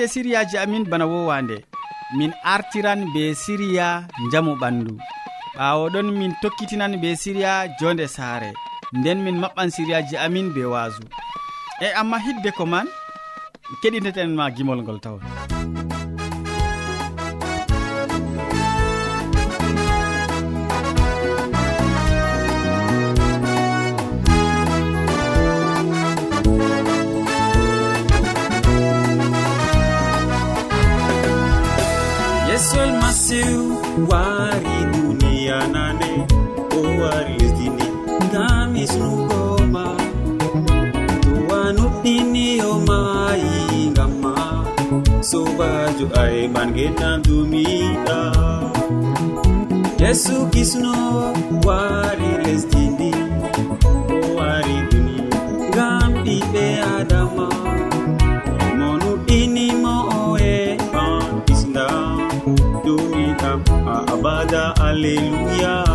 hande siriyaji amin bana wowande. Min artiran be siriya jamu ɓandu. Ɓawoɗon min tokkitinan be siriya jonde saare. Nden min maɓɓan siriyaji amin be waasu e amma hidde ko man keɗiteten ma gimol ngol tawon wari duniya nane o wari lesdini ngam hisnugoma duwa nuɗɗiniyomayi ngamma sobajo ayemangenan dumiɗa. Yesu kisno wari hallelujah.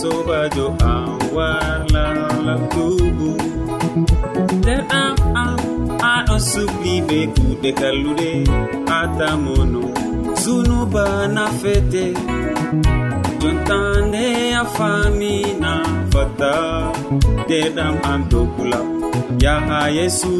sobajo am warlalal dubu nder am am aɗo subli be kuɗe kalluɗe atamono sunuba nafete jontande a famina fata nderɗam am dokula yaha yesu.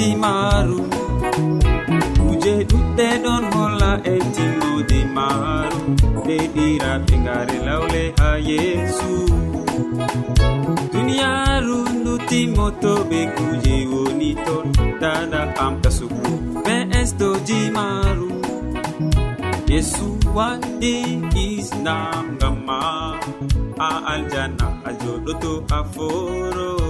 timaaru kuje ɗuɗɗe ɗon holla e timmode maru. Nde ɗiraɓe ngare lawle ha yesu. Duniyaru ndu timmotoɓe kuje woni ton. Dada amta sugu ɓe estoji maaru yesu waɗi isnam ngamma a aljanna a joɗoto a foro.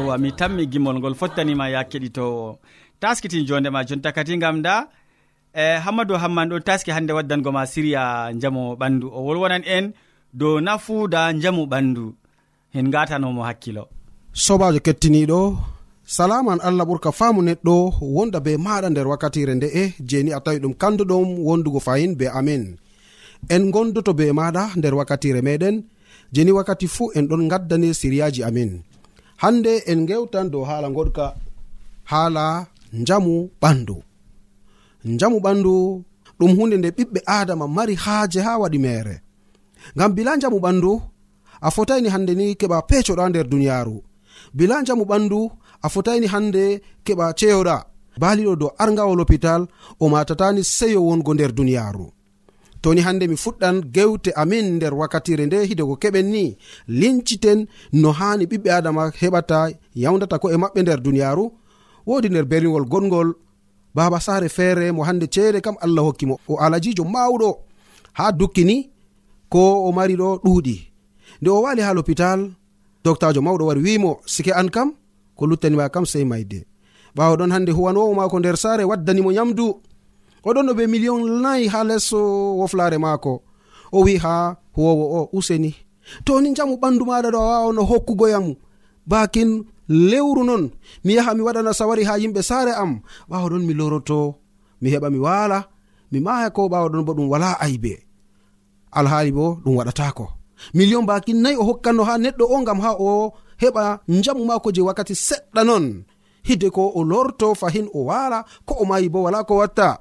yowa mi tammi gimol ngol fottanima ya keɗitowo. Taskitin jondema jonta kati gam da e hammadou hamman ɗo taski hande waddango ma siriya jamu ɓandu. O wolwonan en dow nafuuda jamu ɓandu. En gatanomo hakkilo. Sobajo kettiniɗo salaman allah ɓurka faamu neɗɗo wonda be maɗa nder wakkatire nde'e jeni a tawi ɗum kanduɗom wondugo fayin be amin en gondoto be maɗa nder wakkatire meɗen jeni wakkati fuu en ɗon gaddani siriyaji amin hande en gewtan dow haala goɗka haala njamu ɓandu. Njamu ɓandu ɗum hunde nde ɓiɓɓe adama mari haaje ha waɗi mere. Ngam bila njamu ɓandu a fotaini hande ni keɓa pecoɗa nder duniyaru bila njamu ɓandu a fotaini hande keɓa ceyoɗa. Baliɗo dow argawol hopital o matatani seyo wongo nder duniyaru toni hande mi fuɗɗan gewte amin nder wakkatire nde hidego keɓen ni. Linciten no hani ɓiɓɓe adama heɓata yawdata ko e maɓɓe nder duniyaru. Wodi nder berniwol goɗgol baba sare feere mo hande ceede kam allah hokkimo o alajijo mawɗo ha dukkini ko o mari ɗo ɗuuɗi. Nde o wali ha l'hôpital doctajo mawɗo wari wimo sike an kam ko luttanima kam sey mayde ɓawo ɗon hande huwanowo mako nder sare waddanimo nyamdu. oɗon no ɓe million nayi ha lesso woflare maako. O wi ha huwowo o useni. To ni jamu ɓandu maɗa ɗo a wawano hokkugoyam bakin lewru non mi yaha mi waɗana sawari ha yimɓe saare am. Ɓawo ɗon mi loroto mi heɓa mi wala mi maya ko ɓawo ɗon bo ɗum wala aybe. Alhaali bo ɗum waɗatako million bakin nayi o hokkanno ha neɗɗo o gam ha o heɓa jamu mako je wakkati seɗɗa non. Hidde ko o lorto fahin o wala ko o mayi bo wala ko watta.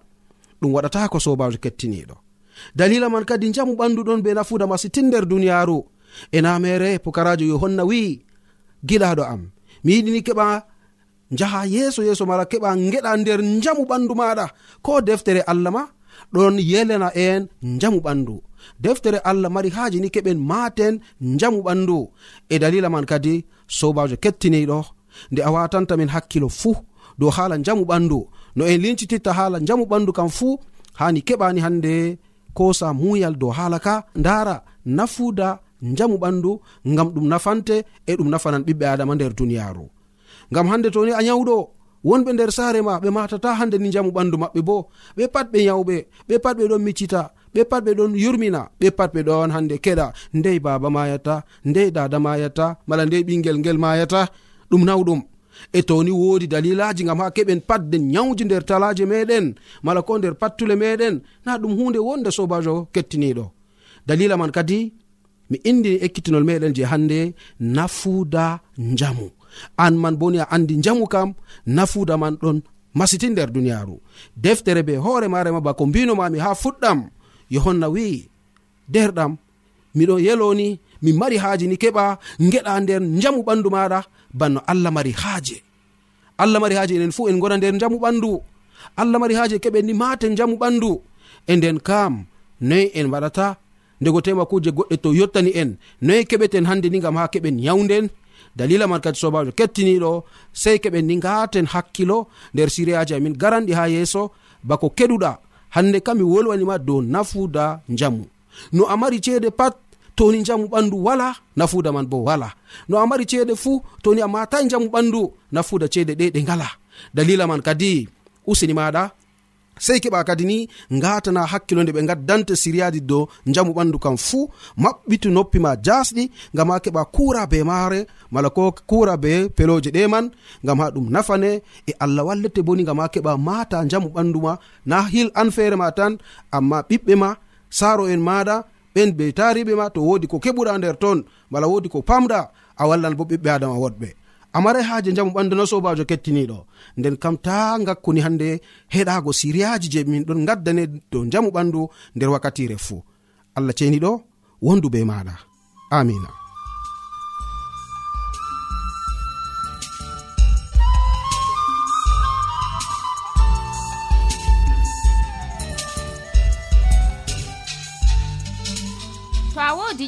ɗum waɗata ko sobajo kettiniɗo. Dalila man kadi jamu ɓanduɗon be nafuda masitin nder duniyaru. Ena mere pukarajo yohanna wi giɗaɗo am mi yiɗini keɓa jaha yeeso yeeso mara keɓa geɗa nder jamu ɓandu maɗa. Ko deftere allah ma ɗon yelena en jamu ɓandu. Deftere allah mari haji ni keɓen maten jamu ɓandu. E dalila man kadi sobajo kettiniɗo nde a watantamin hakkilo fuu dow haala jamu ɓandu. no en lincititta haala jamu ɓandu kam fuu hani keɓani hande kosa muyal dow haala ka ndara nafuda jamu ɓandu ngam ɗum nafante e ɗum nafanan ɓiɓɓe adama nder duniyaru ngam hande toni a nyawɗo wonɓe nder saare ma ɓe matata hande ni jamu ɓandu maɓɓe bo ɓe pat ɓe yawɓe ɓe pat ɓe ɗon miccita ɓe pat ɓe ɗon yurmina ɓe pat ɓe ɗon hande keɗa ndey baba mayata ndey dada mayata mala ndey ɓingel ngel mayata ɗum nawɗum e toni woodi dalilaji gam ha keɓen patde nyawji nder talaje meɗen mala ko nder pattule meɗen na ɗum hunde wonde sobajo kettiniɗo dalila man kadi mi indini ekkitinol meɗen je hande nafuda njamu. An man boni a andi njamu kam nafuda man ɗon masiti nder duniyaru deftere be hoore marema bako mbinomami ha fuɗɗam. Yohanna wi derɗam miɗo yeloni min mari haaji ni keɓa geɗa nder jamu ɓandu maɗa banno allah mari haaje. Allah mari haaje enen fuu en gona nder jamu ɓandu. Allah mari haaje keɓen ni maten jamu ɓandu. E nden kam noyi en waɗata? Ndego tema kuje goɗɗe to yottani en noyi keɓeten hande ni gam ha keɓen yawden dalila man kadi sobajo kettiniɗo sey keɓen ni gaten hakkilo nder siriyaji amin garanɗi ha yeeso bako keɗuɗa. Hande kam mi wolwanima dow nafuda jamu no a mari ceede pat toni jamu ɓandu wala nafuda man bo wala. No a mari ceede fuu toni a matai jamu ɓandu nafuda ceede ɗe ɗe ngala. Dalila man kadi usini maɗa sei keɓa kadi ni ngatana hakkilo nde ɓe gaddante siryaji dow jamu ɓandu kam fuu maɓɓitu noppi ma jasɗi ngam ha keɓa kura be maare mala ko kura be peloje ɗe man ngam ha ɗum nafane e allah wallete boni ngam ha keɓa mata jamu ɓandu ma na hil an feere ma tan amma ɓiɓɓe ma saro en maɗa ɓen be tariɓe ma to wodi ko keɓuɗa nder ton mala wodi ko pamɗa a wallan bo ɓiɓɓe adama woɗɓe. A marai jamu ɓandu no sobajo kettiniɗo nden kam ta gakkuni hande heɗago siriyaji je min ɗon gaddane dow jamu ɓandu nder wakkatire fuu. Allah ceniɗo wondu be maɗa amina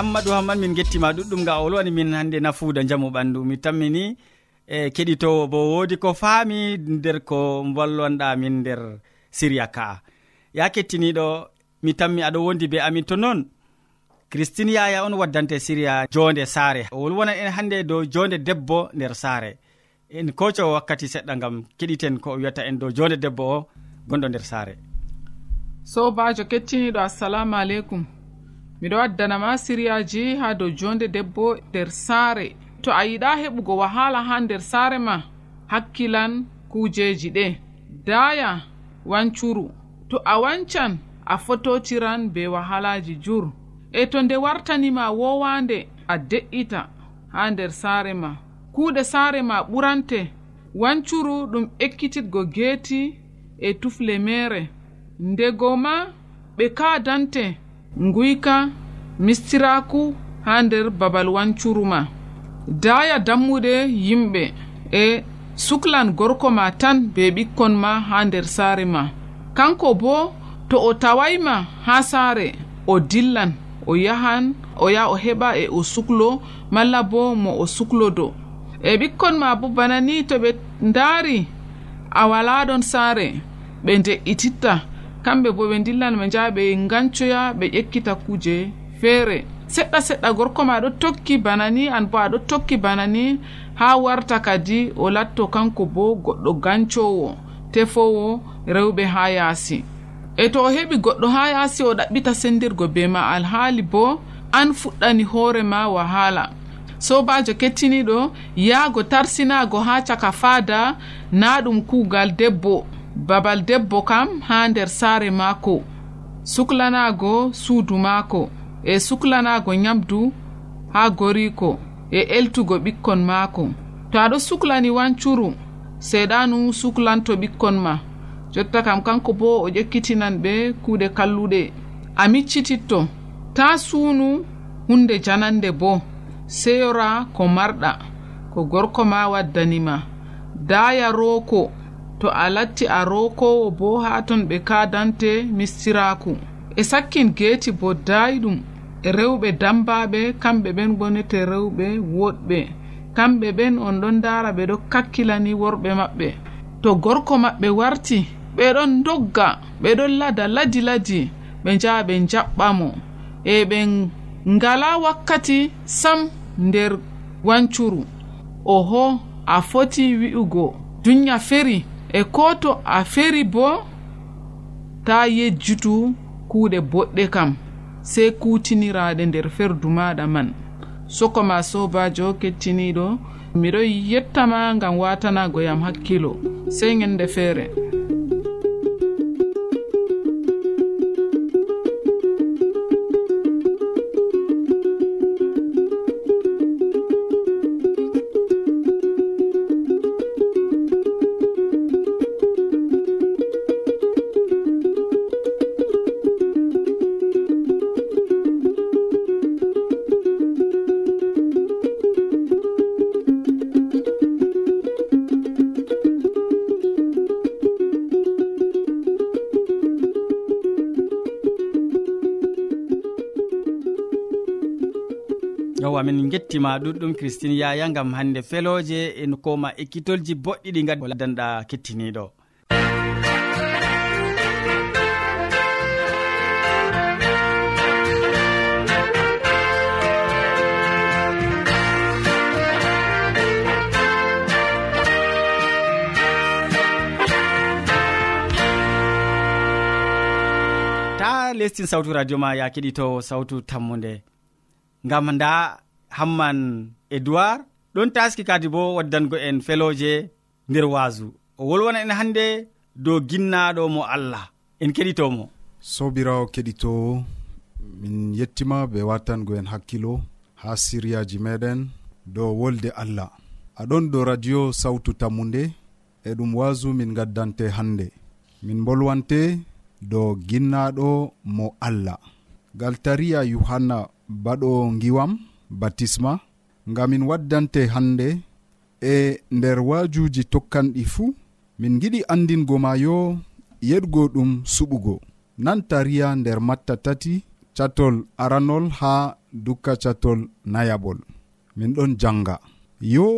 ammadou hamman min gettima ɗuɗɗum ga olwani min hande nafuuda jamu ɓandu mi tammini e keɗitowo bo woodi ko faami nder ko bollanɗa min nder siriya ka'a. Ya kettiniɗo mi tammi aɗo wondi be amin to noon christine yaya on waddante siriya jonde saare. O wolwonan en hannde dow jonde debbo nder saare. En koco wakkati seɗɗa gam keɗiten ko wiyata en dow jonde debbo o gonɗo nder saare. Sobajo kettiniɗo assalamu aleykum. miɗo waddanama siriyaji ha dow jonde debbo nder saare. To a yiɗa heɓugo wahala ha nder saare ma? Hakkilan kujeji ɗe. Daya wancuru. To a wancan a fototiran be wahalaji jur. E to nde wartanima wowande a de'ita ha nder saare ma. Kuuɗe saare ma ɓurante. Wancuru ɗum ekkititgo geeti e tufle mere. Ndego ma ɓe kaadante. nguyka mistiraku ha nder babal wancuru ma. Daya dammuɗe yimɓe e suklan gorko ma tan be ɓikkon ma ha nder saare ma. Kanko bo to o tawayma ha saare o dillan o yahan o yaha o heɓa e o suklo malla bo mo o suklodo e ɓikkon ma bo bana ni to ɓe ndaari a walaɗon saare ɓe nde'ititta. kamɓe bo ɓe dillan ɓe njaha ɓe gancoya ɓe ƴekkita kuuje feere. Seɗɗa seɗɗa gorko ma aɗo tokki bana ni an bo aɗo tokki bana ni ha warta kadi o latto kanko bo goɗɗo gancowo tefowo rewɓe ha yaasi. E to o heɓi goɗɗo ha yaasi o ɗaɓɓita sendirgo be ma alhaali bo an fuɗɗani hoorema wahala. Sobajo kettiniɗo yaago tarsinago ha caka faada na ɗum kuugal debbo. babal debbo kam ha nder saare maako. Suklanaago suudu maako. E suklanaago nyamdu ha goriiko. E eltugo ɓikkon maako. To aɗo suklani wancuru seeɗanu suklanto ɓikkon ma. Jotta kam kanko bo o ƴekkitinan ɓe kuuɗe kalluɗe. A miccititto. Ta suunu hunde janande bo. Seyora ko marɗa. Ko gorko ma waddanima daaya rooko. to a latti a rokowo bo ha ton ɓe kadante mistiraku e sakkin geeti bo dayɗum e rewɓe dambaɓe kamɓe ɓen gonete rewɓe woɗɓe. Kamɓe ɓen on ɗon ndara ɓe ɗo kakkilani worɓe maɓɓe. To gorko maɓɓe warti ɓeɗon dogga ɓeɗon lada ladi ladi ɓe njaha ɓe jaɓɓamo e ɓe ngala wakkati sam nder wancuru. Oho a foti wi'ugo. Dunya feri. e ko to a feri bo ta yejjutu kuuɗe boɗɗe kam sey kutiniraɗe nder ferdu maɗa man. Sokoma sobajo kettiniɗo miɗo yettama gam watanago yam hakkilo sey gende feere. amin gettima ɗuɗɗum christine yaya gam hande feloje en koma ekkitolji boɗɗi ɗi gadi danɗa kettiniɗo. Ta lestin sawtu radio ma ya keɗito sawtu tammude ngam nda hamman edoird ɗon taski kadi bo waddango en feloje nder waasu o wolwona en hannde dow ginnaɗo mo allah. En keɗitomo. Sobirawo keɗitowo min yettima be watango en hakkilo ha siriyaji meɗen dow wolde allah. Aɗon dow radio sawtu tammude e ɗum wasu min gaddante hannde min bolwante dow ginnaɗo mo allah. Gal tariya yohanna baɗo giwam batisma ngam min waddante hande e nder waajuuji tokkanɗi fuu min giɗi andingo ma yo yeɗgo ɗum suɓugo. Nan tariya nder matta tati catol aranol ha dukka catol nayaɓol min ɗon janga yo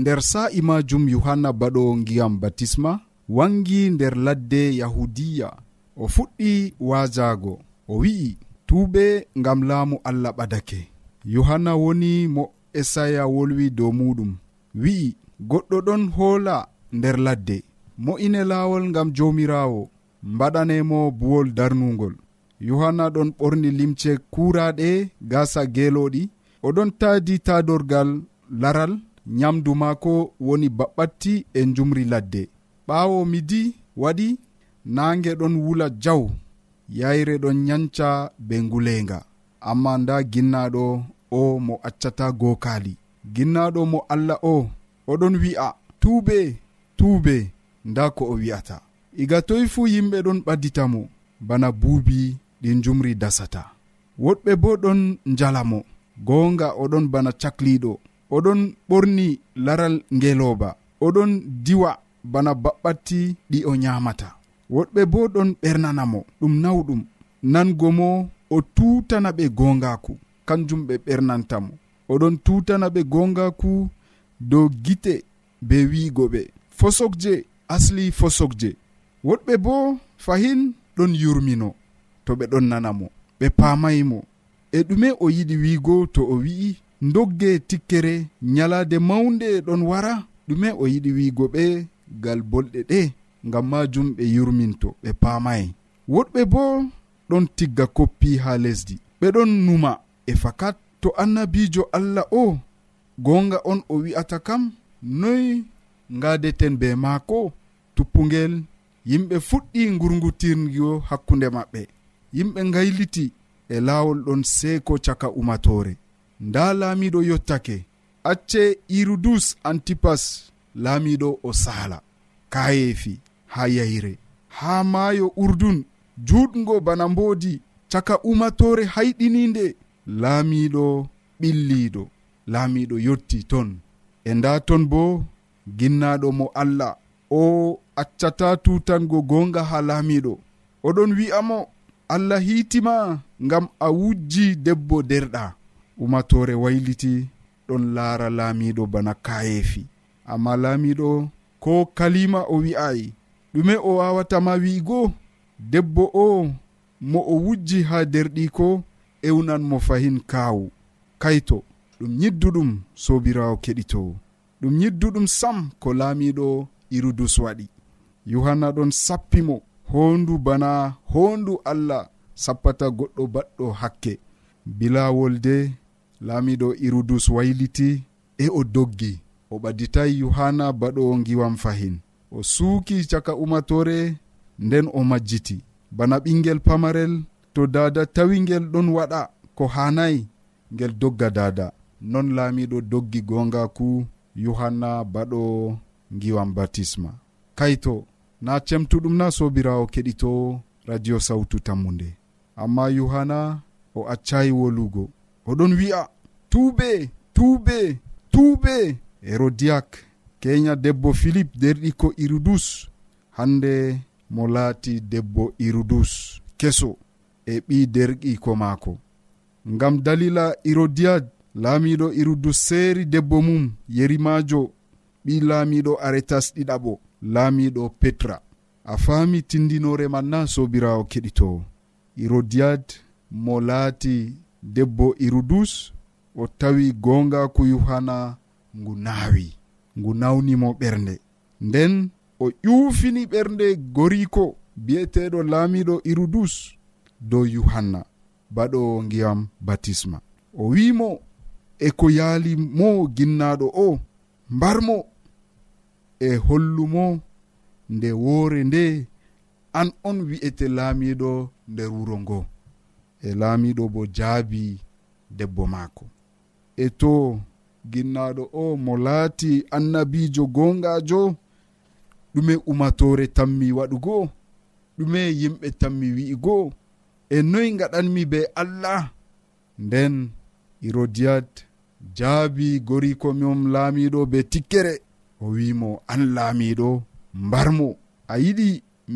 nder sa'i majum yohanna baɗo ngiyam batisma wangi nder ladde yahudiya. O fuɗɗi waajago o wi'i tuube ngam laamu allah ɓadake. yohanna woni mo esaya wolwi dow muɗum. Wi'i goɗɗo ɗon hoola nder ladde. Mo'ine laawol ngam joomiraawo. Mbaɗanemo buwol darnugol yohanna ɗon ɓorni limce kuuraaɗe gaasa geelooɗi. Oɗon taadi taadorgal laral nyamdu maako woni baɓɓatti e njumri ladde. Ɓaawo midi waɗi naange ɗon wula jaw yayre ɗon nyanca be nguleenga. amma nda ginnaɗo o mo accata gokali ginnaɗo mo allah o oɗon wi'a tuube tuube nda ko o wi'ata. Iga toy fuu yimɓe ɗon ɓadditamo bana buubi ɗi jumri dasata. Woɗɓe bo ɗon njalamo goonga oɗon bana cakliɗo oɗon ɓorni laral ngelooba. Oɗon diwa bana baɓɓatti ɗi o nyaamata. Woɗɓe bo ɗon ɓernanamo ɗum nawɗum nango mo o tutana ɓe gongaku kanjum ɓe ɓernantamo oɗon tutana ɓe gongaku dow gite be wiigo ɓe. Fosokje asli fosokje. Woɗɓe bo fahin ɗon yurmino. To ɓe ɗon nanamo ɓe pamaymo e ɗume o yiɗi wiigo to o wi'i dogge tikkere nyalade mawnde ɗon wara. Ɗume o yiɗi wiigo ɓe gal bolɗe ɗe ngam majum ɓe yurminto ɓe paamayi woɗɓe bo ɗon tigga koppi ha lesdi. Ɓe ɗon numa. E fakat to annabijo allah o gonga on o wi'ata kam noy ngadeten be maako tuppugel yimɓe fuɗɗi gurgutirgo hakkunde maɓɓe. Yimɓe gayliti e laawol ɗon seeko caka umatore nda laamiɗo yottake. Acce irudus antipas laamiɗo o saala. Kayeefi ha yayre. Ha maayo urdun juuɗgo bana mboodi caka umatore hayɗininde laamiiɗo ɓilliiɗo laamiiɗo yotti ton. E nda ton bo ginnaaɗo mo allah o accata tutango goonga haa laamiiɗo. Oɗon wi'amo allah hiitima ngam a wujji debbo derɗa. Umatore wayliti ɗon laara laamiiɗo bana kayeefi amma laamiiɗo ko kalima o wi'ayi ɗume o wawatama wi'igo debbo o mo o wujji ha derɗi ko ewnan mo fahin kaawu. Kayto ɗum yidduɗum sobirawo keɗitowo. Ɗum yidduɗum sam ko laamiɗo irudus waɗi yohanna ɗon sappimo hondu bana hondu allah sappata goɗɗo baɗɗo hakke. Bilawol de laamiɗo irudus wayliti e o doggi. O ɓaditay yohanna baɗo giwam fahin. O suuki caka umatore nden o majjiti. Bana ɓingel pamarel to dada tawi ngel ɗon waɗa ko hanayi ngel dogga dada non laamiɗo doggi gongaku yohanna baɗo ngiwam batisma kayto na cemtuɗum na sobirawo keɗito radio sawtu tammude amma yohanna o accayi wolugo. Oɗon wi'a tuube tuube tuube herodiyak kenya debbo philip derɗi ko irudus hande mo laati debbo irudus keso e ɓi derɗiko maako. Ngam dalila irodiyad laamiɗo irudus seeri debbo mum yerimajo ɓi laamiɗo aretas ɗiɗaɓo laamiɗo petra. A faami tindinore man na sobirawo keɗitowo irodiyad mo laati debbo irudus o tawi gongaku yuhana ngu naawi ngu nawnimo ɓernde. Nden o ƴuufini ɓernde goriko bi'eteɗo laamiɗo irudus dow yuhanna baɗo ngiyam batisma. O wimo e ko yaali mo ginnaɗo o mbarmo e hollumo nde woore nde an on wi'ete laamiɗo nder wuro ngo. E laamiɗo bo jaabi debbo maako. E to ginnaɗo o mo laati annabijo gongajo ɗume umatore tanmi waɗugo ɗume yimɓe tanmi wi'igo. E noyi gaɗanmi be allah nden irodiyat jaabi goriko mom laamiɗo be tikkere o wimo an laamiɗo mbarmo. A yiɗi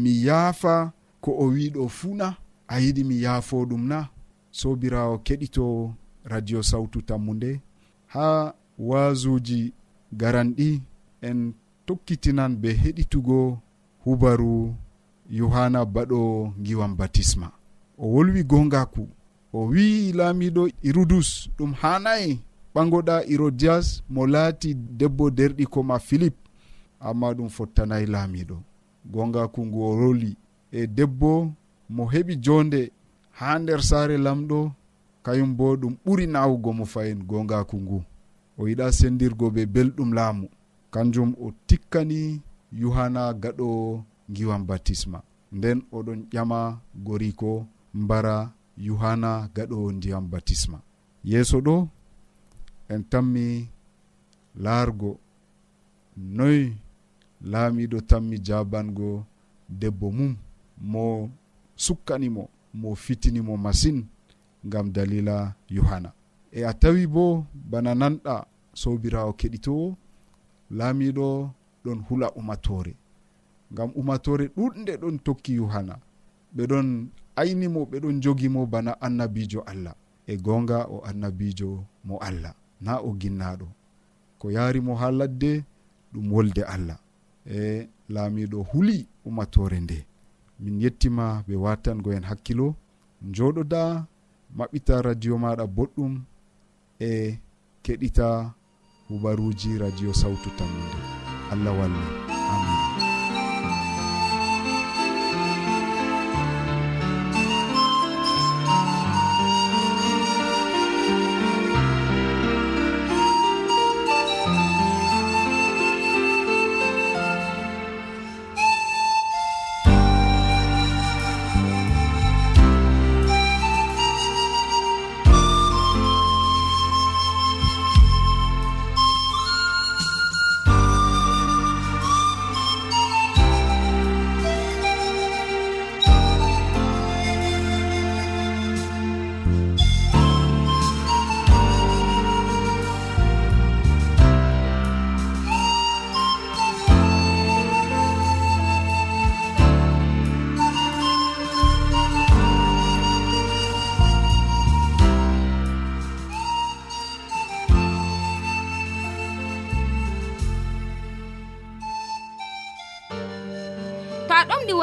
mi yaafa ko o wiɗo fuuna a yiɗi mi yaafo ɗum na. Sobirawo keɗito radio sawtu tammu nde ha wasuji garanɗi en tokkitinan be heɗitugo hubaru yohanna baɗo giwan batisma. O wolwi gongaku o wi'i laamiɗo irudus ɗum hanayi ɓagoɗa irodias mo laati debbo derɗiko ma philip amma ɗum fottanayi laamiɗo. Gongaku ngu o roli e debbo mo heɓi jonde ha nder saare lamɗo kayum bo ɗum ɓuri nawugo mo fayin gongaku ngu. O yiɗa sendirgo be belɗum laamu. kanjum o tikkani yohanna gaɗo giwan baptisma. Nden oɗon ƴama goriko mbara yohanna gaɗo ndiyam baptisma. Yeeso ɗo en tammi laargo. Noy laamiɗo tammi jabango debbo mum mo sukkanimo mo fitinimo masin ngam dalila yohanna e a tawi bo bana nanɗa sobirawo keɗitowo laamiɗo ɗon hula umatore ngam umatore ɗuɗde ɗon tokki yuhana ɓeɗon aynimo ɓeɗon jogimo bana annabijo allah. E gonga o annabijo mo allah. Na o ginnaɗo ko yarimo ha ladde ɗum wolde allah. E laamiɗo huli umatore nde. Min yettima ɓe watangoen hakkilo. Joɗoda maɓɓita radio maɗa boɗɗum e keɗita hubaruji radio sawtu tammude. Allah walle amin.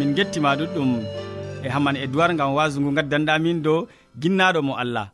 min gettima ɗuɗɗum e hamman edoird gam wasu ngu gaddanɗamin dow ginnaɗo mo allah.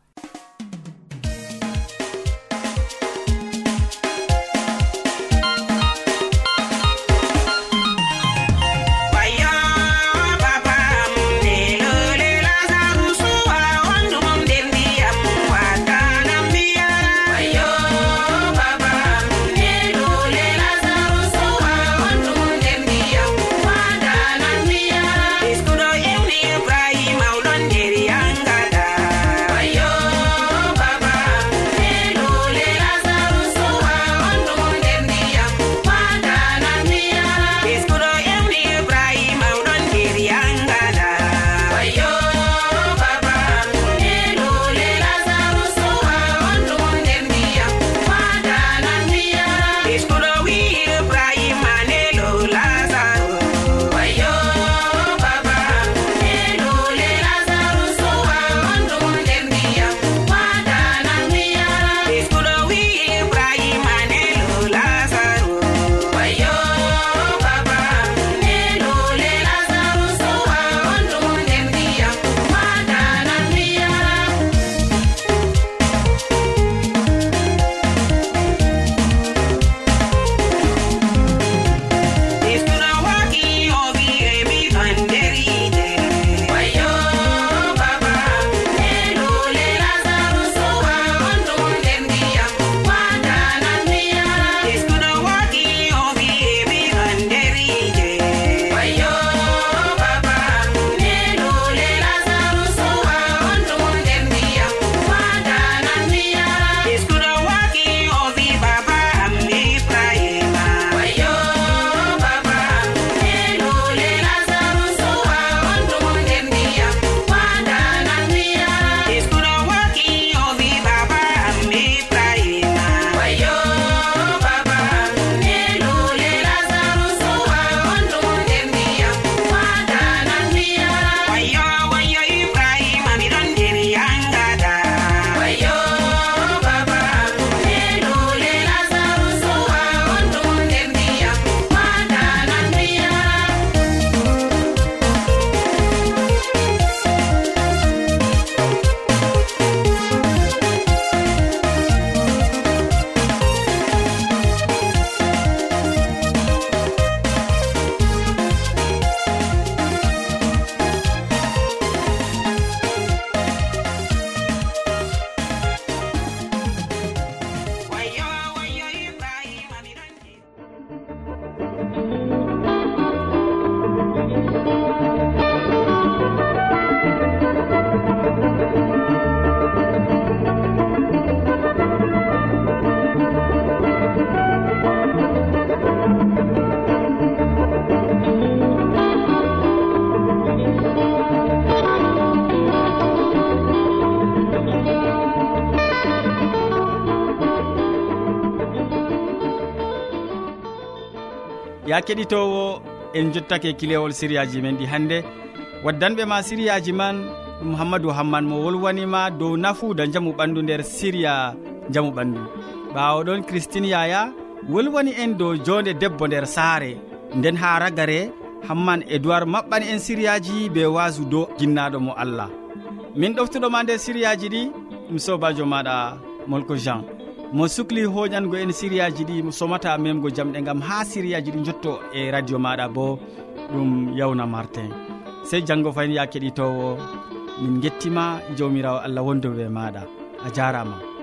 ya keɗitowo en jottake kilewol siriyaji men ɗi hannde waddanɓe ma siriyaji man mouhammadou hamman mo wolwanima dow nafuuda jamu ɓandu nder siriya jamu ɓandu. Ɓawo ɗon christine yaya wolwani en dow jonde debbo nder saare. Nden ha ragare hamman edoird maɓɓani en siriyaji be wasu dow ginnaɗo mo allah. Min ɗoftuɗoma nder siriyaji ɗi ɗum sobajo maɗa molko jean. mo sukli hoƴango en siriyaji ɗi somata memgo jamɗe gam ha siriyaji ɗi jotto e radio maɗa bo ɗum yawna martin sey janggo fayin ya keɗitowo min gettima jawmirawo allah wondu wondoɓe maɗa. A jarama.